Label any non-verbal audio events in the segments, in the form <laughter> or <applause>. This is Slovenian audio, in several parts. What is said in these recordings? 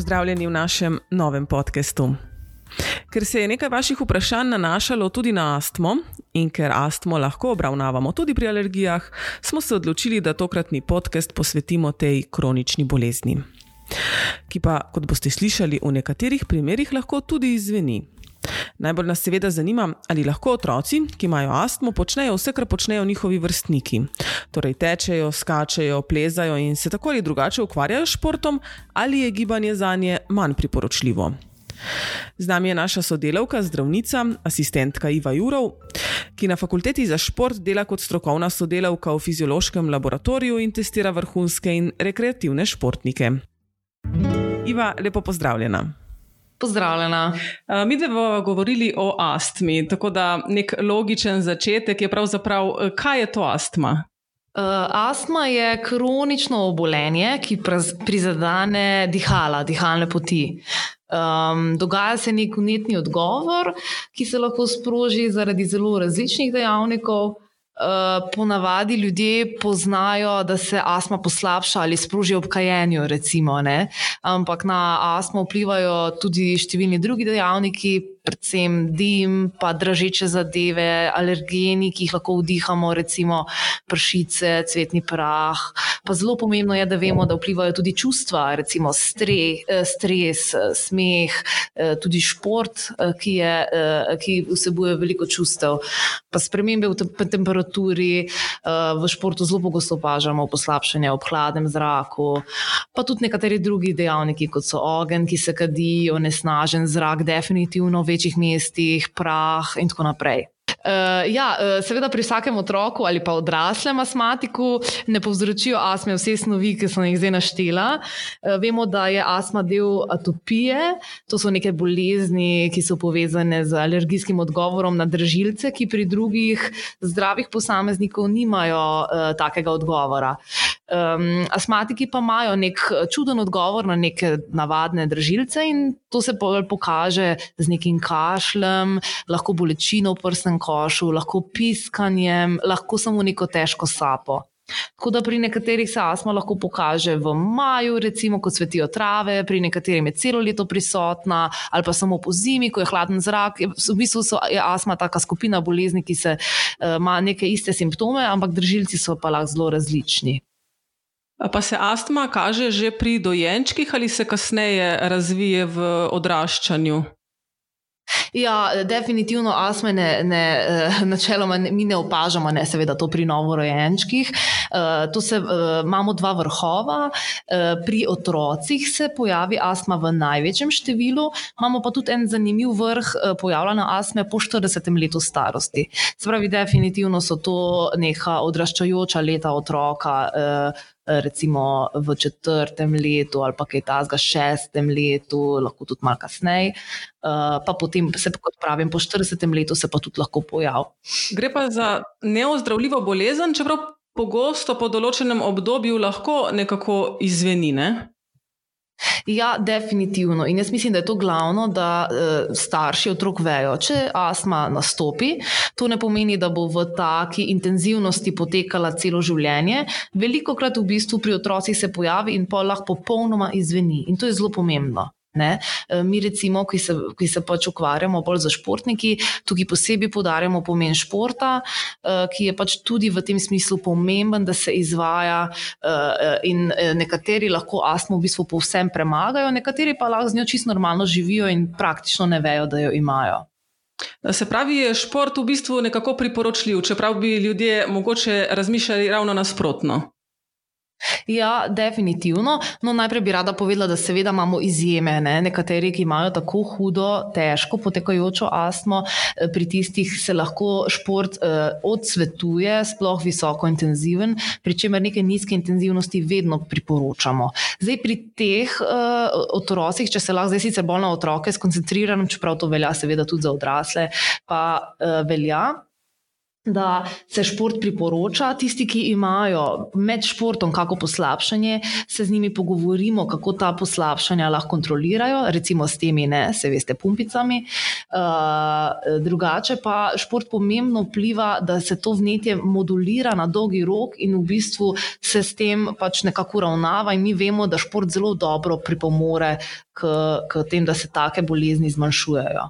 pozdravljeni v našem novem podkastu. Ker se je nekaj vaših vprašanj nanašalo tudi na astmo in ker astmo lahko obravnavamo tudi pri alergijah, smo se odločili, da tokratni podcast posvetimo tej kronični bolezni. Ki pa, kot boste slišali, v nekaterih primerjih lahko tudi izveni. Najbolj nas seveda zanima, ali lahko otroci, ki imajo astmo, počnejo vse, kar počnejo njihovi vrstniki. Torej, tečejo, skačejo, plezajo in se tako ali drugače ukvarjajo s športom, ali je gibanje za nje manj priporočljivo. Z nami je naša sodelavka, zdravnica, asistentka Iva Jurov, ki na fakulteti za šport dela kot strokovna sodelavka v fiziološkem laboratoriju in testira vrhunske in rekreativne športnike. Iva, lepo pozdravljena. Pozdravljena. Mi dve bomo govorili o astmi, tako da nek logičen začetek je pravzaprav, kaj je to astma? Uh, astma je kronično obolenje, ki prizadene dihala, dihalne poti. Um, dogaja se nek unetni odgovor, ki se lahko sproži zaradi zelo različnih dejavnikov. Uh, ponavadi ljudje poznajo, da se astma poslabša ali sproži ob kajenju, recimo, ampak na astmo vplivajo tudi številni drugi dejavniki, predvsem dim, pa dražeče zadeve, alergeni, ki jih lahko vdihamo, recimo pršice, cvetni prah. Pa zelo pomembno je, da vemo, da vplivajo tudi čustva, recimo stre, eh, stres, eh, smeh, eh, tudi šport, ki, je, ki vsebuje veliko čustev. Pa spremembe v temperaturi, v športu zelo pogosto opažamo poslabšanje ob hladnem zraku, pa tudi nekateri drugi dejavniki, kot so ogenj, ki se kadi, onesnažen zrak, definitivno večjih mestih, prah in tako naprej. Uh, ja, uh, seveda pri vsakem otroku ali pa odraslem astmatiku ne povzročijo astme vse snovi, ki sem jih zdaj naštela. Uh, vemo, da je astma del atopije, to so neke bolezni, ki so povezane z alergijskim odgovorom na držilce, ki pri drugih zdravih posameznikov nimajo uh, takega odgovora. Um, astmatiki pa imajo nek čuden odgovor na neke navadne držilce, in to se pokaže z nekim kašljem, lahko bolečino v prsnem košu lahko piskanjem, lahko samo neko težko sapo. Tako da pri nekaterih se astma lahko pokaže v maju, recimo, ko cvetijo trave, pri nekaterih je celo leto prisotna, ali pa samo po zimi, ko je hladen zrak. V bistvu so, je astma taka skupina bolezni, ki se, uh, ima neke iste simptome, ampak držilci so pa lahko zelo različni. Pa se astma kaže že pri dojenčkih ali se kasneje razvije v odraščanju? Ja, definitivno astme ne, ne, eh, načeloma mi ne opažamo, ne seveda to pri novorojenčkih. Uh, to se, uh, imamo dva vrhova. Uh, pri otrocih se pojavi astma v največjem številu, imamo pa tudi en zanimiv vrh uh, pojavljanja astme po 40 letu starosti. Se pravi, definitivno so to neka odraščajoča leta otroka. Uh, recimo v četrtem letu ali pa kaj tasga šestem letu, lahko tudi malo kasneje. Uh, pa potem, se, kot pravim, po 40 letu se pa tudi lahko pojavi. Gre pa za neozdravljivo bolezen, čeprav pogosto po določenem obdobju lahko nekako izveni. Ne? Ja, definitivno. In jaz mislim, da je to glavno, da uh, starši otrok vejo, če astma nastopi, to ne pomeni, da bo v taki intenzivnosti potekala celo življenje. Veliko krat v bistvu pri otrocih se pojavi in pa lahko popolnoma izveni. In to je zelo pomembno. Ne? E, mi, recimo, ki se, ki se pač ukvarjamo bolj za športniki, tukaj posebej podarjamo pomen športa, e, ki je pač tudi v tem smislu pomemben, da se izvaja. E, in nekateri lahko astmo v bistvu povsem premagajo, nekateri pa lahko z njo čisto normalno živijo in praktično ne vejo, da jo imajo. Se pravi, je šport v bistvu nekako priporočljiv, čeprav bi ljudje mogoče razmišljali ravno nasprotno. Ja, definitivno. No, najprej bi rada povedala, da seveda imamo izjeme. Ne? Nekateri, ki imajo tako hudo, težko potekajočo astmo, eh, pri tistih se lahko šport eh, odsvetuje, sploh visoko intenziven, pri čemer neke nizke intenzivnosti vedno priporočamo. Zdaj, pri teh eh, otrocih, če se lahko zdaj sicer bolj na otroke skoncentriram, čeprav to velja seveda tudi za odrasle, pa eh, velja. Da se šport priporoča. Tisti, ki imajo med športom kako poslabšanje, se z njimi pogovorimo, kako ta poslabšanja lahko kontrolirajo, recimo s temi, ne, se veste, pumpicami. Uh, drugače pa šport pomembno vpliva, da se to vnetje modulira na dolgi rok in v bistvu se s tem pač nekako ravnava, in mi vemo, da šport zelo dobro pripomore k, k tem, da se take bolezni zmanjšujejo.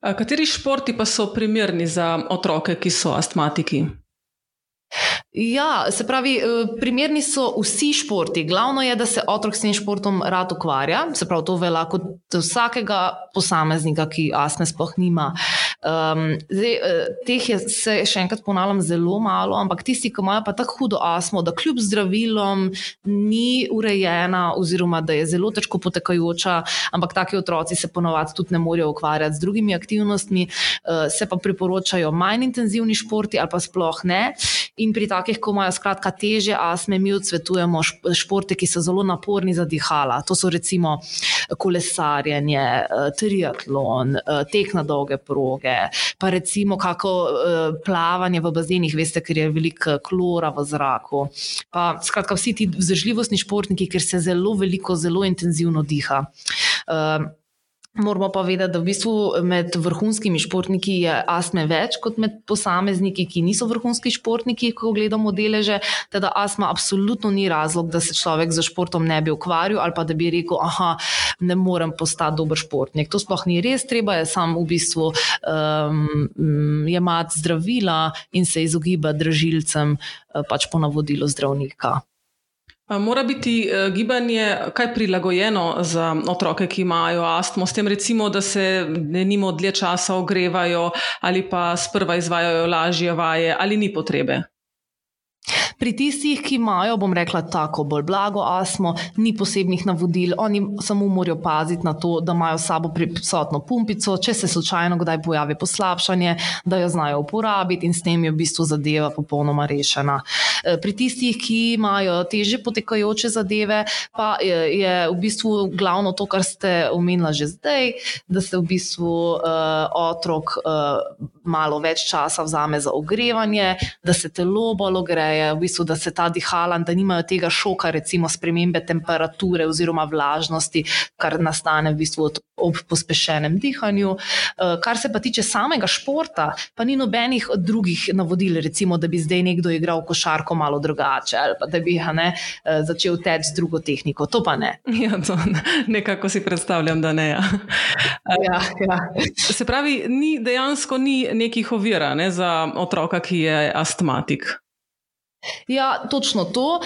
Kateri športi pa so primerni za otroke, ki so astmatiki? Ja, se pravi, eh, primerni so vsi športi. Glavno je, da se otrok s tem športom rad ukvarja, se pravi, to velja kot vsakega posameznika, ki asme sploh nima. Um, zdaj, eh, teh je, se še enkrat ponavljam, zelo malo, ampak tisti, ki imajo pa tako hudo asmo, da kljub zdravilom ni urejena, oziroma da je zelo težko potekajoča, ampak taki otroci se ponovadi tudi ne morejo ukvarjati z drugimi aktivnostmi, uh, se pa priporočajo manj intenzivni športi ali pa sploh ne. In pri takih, ko imajo skratka teže astme, mi odsvetujemo športe, ki so zelo naporni za dihala. To so recimo kolesarjenje, eh, triatlon, eh, tek na dolge proge, pa recimo kako eh, plavanje v bazenih, veste, ker je veliko klora v zraku. Pa skratka vsi ti vzdržljivostni športniki, ker se zelo veliko, zelo intenzivno diha. Moramo pa vedeti, da v bistvu med vrhunskimi športniki je astme več kot med posamezniki, ki niso vrhunski športniki, ko gledamo deleže. Teda astma absolutno ni razlog, da se človek za športom ne bi ukvarjal ali pa da bi rekel, ah, ne morem postati dober športnik. To sploh ni res, treba je sam v bistvu um, jemati zdravila in se izogibati držilcem uh, pač po navodilu zdravnika. Mora biti eh, gibanje kaj prilagojeno za otroke, ki imajo astmo, s tem recimo, da se ne nimo dlje časa ogrevajo ali pa sprva izvajajo lažje vaje ali ni potrebe. Pri tistih, ki imajo, bom rekla, tako bolj blago astmo, ni posebnih navodil, oni samo morajo paziti na to, da imajo s sabo prisotno pumpico, če se slučajno kdaj pojavi poslabšanje, da jo znajo uporabiti in s tem je v bistvu zadeva popolnoma rešena. E, pri tistih, ki imajo teže potekajoče zadeve, pa je v bistvu glavno to, kar ste omenili že zdaj, da se v bistvu uh, otrok uh, malo več časa vzame za ogrevanje, da se telo bolj ogreje. V bistvu da se ta dihala, da nimajo tega šoka, recimo spremembe temperature oziroma vlažnosti, kar nastane v bistvu ob pospešenem dihanju. Eh, kar se pa tiče samega športa, pa ni nobenih drugih navodil, recimo, da bi zdaj nekdo igral košarko malo drugače ali pa da bi ne, eh, začel teči z drugo tehniko. To pa ne. <laughs> Ja, to nekako si predstavljam, da ne. Ja. Ja, ja. Se pravi, ni, dejansko ni nekih ovir ne, za otroka, ki je astmatik. Ja, točno to.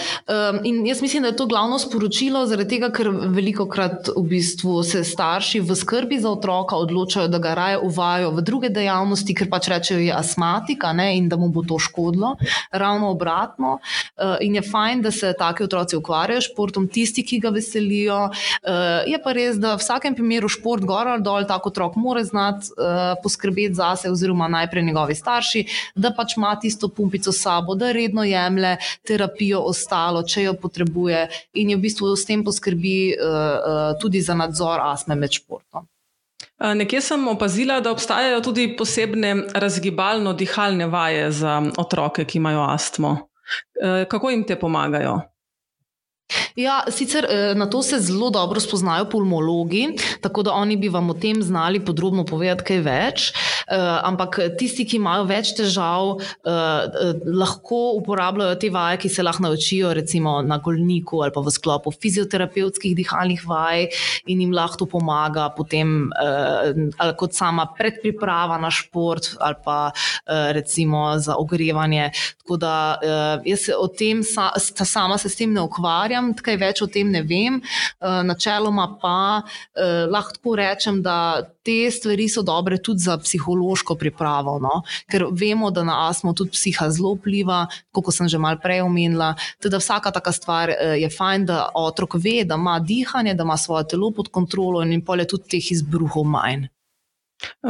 In jaz mislim, da je to glavno sporočilo, zaradi tega, ker veliko krat v bistvu se starši v skrbi za otroka odločajo, da ga raje uvajo v druge dejavnosti, ker pač rečejo, da je astmatika in da mu bo to škodilo. Ravno obratno. In je fajn, da se taki otroci ukvarjajo s športom, tisti, ki ga veselijo. Je pa res, da v vsakem primeru šport, gor ali dol, tako otrok mora znati poskrbeti zase, oziroma najprej njegovi starši, da pač ima tisto pumpico s sabo, da redno je jemlje terapijo ostalo, če jo potrebuje, in je v bistvu s tem poskrbi uh, uh, tudi za nadzor astme med športom. Nekje sem opazila, da obstajajo tudi posebne razgibalno-dihalne vaje za otroke, ki imajo astmo. Kako jim te pomagajo? Ja, sicer eh, na to se zelo dobro spoznajo pulmologi, tako da oni bi vam o tem znali podrobno povedati kaj več. Eh, ampak tisti, ki imajo več težav, eh, lahko uporabljajo te vaje, ki se lahko naučijo, recimo na golniku ali pa v sklopu fizioterapevtskih dihalnih vaj, in jim lahko to pomaga potem kot sama predpriprava na šport ali pa recimo za ogrevanje. Tako da jaz se o tem, sama se s tem ne ukvarjam kaj več o tem ne vem. Načeloma pa lahko rečem, da te stvari so dobre tudi za psihološko pripravo, no? ker vemo, da na astmo tudi psiha zelo vpliva, kot sem že mal prej omenila. Teda vsaka taka stvar uh, je fajn, da otrok ve, da ima dihanje, da ima svoje telo pod kontrolo in pol je tudi teh izbruhov manj.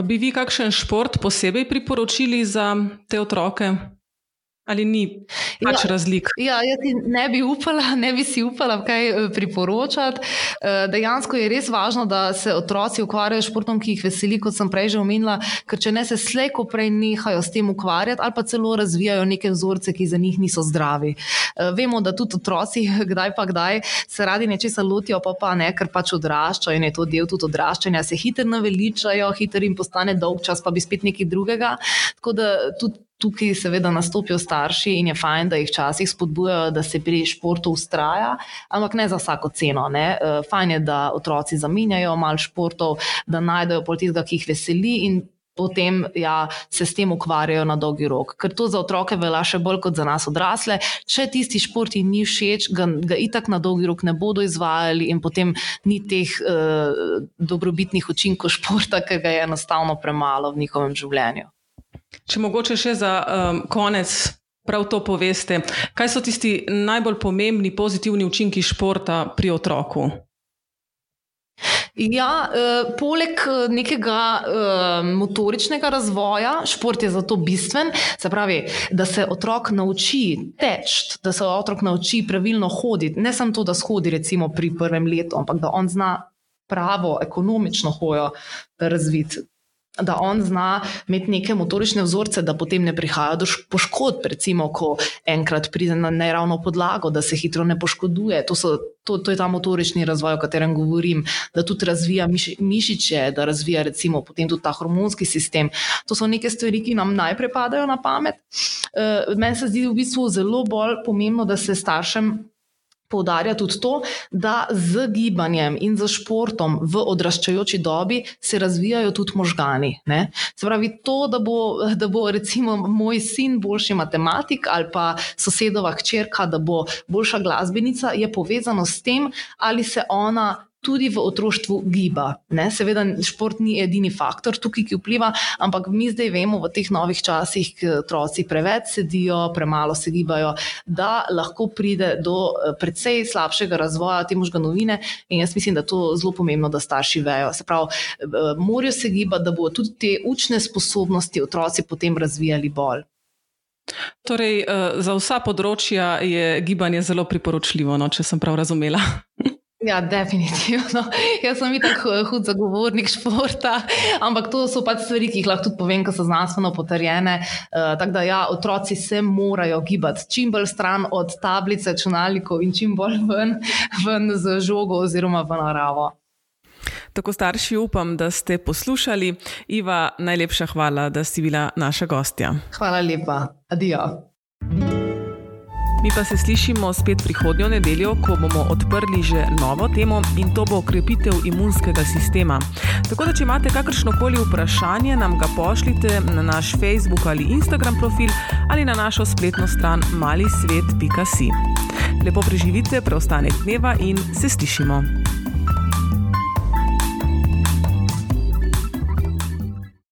Bi vi kakšen šport posebej priporočili za te otroke? Ali ni? pač ja, razlik. Ja, jaz ne bi upala, <laughs> ne bi si upala kaj eh, priporočati. Eh, dejansko je res važno, da se otroci ukvarjajo s športom, ki jih veseli, kot sem prej že omenila, ker če ne se slejko prej nehajo s tem ukvarjati ali pa celo razvijajo neke vzorce, ki za njih niso zdravi. Eh, vemo, da tudi otroci, <laughs> kdaj pa kdaj, se radi nečesa lotijo, pa pa ne, ker pač odraščajo in je to del tudi odraščanja, se hitro naveličajo, hitro jim postane dolg čas, pa bi spet nekaj drugega. Tako da tudi tukaj seveda nastopijo starši in je fajn, da jih včasih spodbujajo, da se pri športu ustraja, ampak ne za vsako ceno. Ne. Eh, fajn je, da otroci zamenjajo malo športov, da najdejo pol tistega, ki jih veseli in potem ja, se s tem ukvarjajo na dolgi rok. Ker to za otroke velja še bolj kot za nas odrasle. Če tisti šport jim ni všeč, ga, ga itak na dolgi rok ne bodo izvajali in potem ni teh uh, dobrobitnih učinkov športa, ker ga je enostavno premalo v njihovem življenju. Če mogoče še za um, konec prav to poveste, kaj so tisti najbolj pomembni pozitivni učinki športa pri otroku? Ja, eh, poleg eh, nekega eh, motoričnega razvoja, šport je zato bistven, se pravi, da se otrok nauči teči, da se otrok nauči pravilno hoditi. Ne samo to, da shodi, recimo pri prvem letu, ampak da on zna pravo, ekonomično hojo razviti da on zna imeti neke motorične vzorce, da potem ne prihaja do poškodb, recimo, ko enkrat pride na neravno podlago, da se hitro ne poškoduje. To, so, to, to je ta motorični razvoj, o katerem govorim, da tudi razvija miš, mišiče, da razvija recimo potem tudi ta hormonski sistem. To so neke stvari, ki nam najprej padajo na pamet. Uh, meni se zdi v bistvu zelo bolj pomembno, da se staršem Poudarja tudi to, da z gibanjem in z športom v odraščajoči dobi se razvijajo tudi možgani. Ne? Se pravi, to, da bo, da bo recimo moj sin boljši matematik ali pa sosedova hčerka, da bo boljša glasbenica, je povezano s tem, ali se ona tudi v otroštvu giba. Ne? Seveda, šport ni edini faktor tukaj, ki vpliva, ampak mi zdaj vemo v teh novih časih, ki otroci preveč sedijo, premalo se gibajo, da lahko pride do eh, precej slabšega razvoja te možganovine. In jaz mislim, da je to zelo pomembno, da starši vejo. Se pravi, eh, morajo se gibati, da bodo tudi te učne sposobnosti otroci potem razvijali bolj. Torej, eh, za vsa področja je gibanje zelo priporočljivo, no, če sem prav razumela. <laughs> Ja, definitivno. <laughs> Jaz sem tako eh, hud zagovornik športa, ampak to so pač stvari, ki jih lahko tudi povem, ko so znanstveno potrjene. Uh, tako da, ja, otroci se morajo gibati čim bolj stran od tablice, računalnikov in čim bolj ven, <laughs> ven z žogo oziroma v naravo. Tako starši upam, da ste poslušali. Iva, najlepša hvala, da si bila naša gostja. Hvala lepa. Adijo. Mi pa se slišimo spet prihodnjo nedeljo, ko bomo odprli že novo temo in to bo okrepitev imunskega sistema. Tako da, če imate kakršno koli vprašanje, nam ga pošljite na naš Facebook ali Instagram profil ali na našo spletno stran malisvet.si. Lepo preživite preostanek dneva in se slišimo.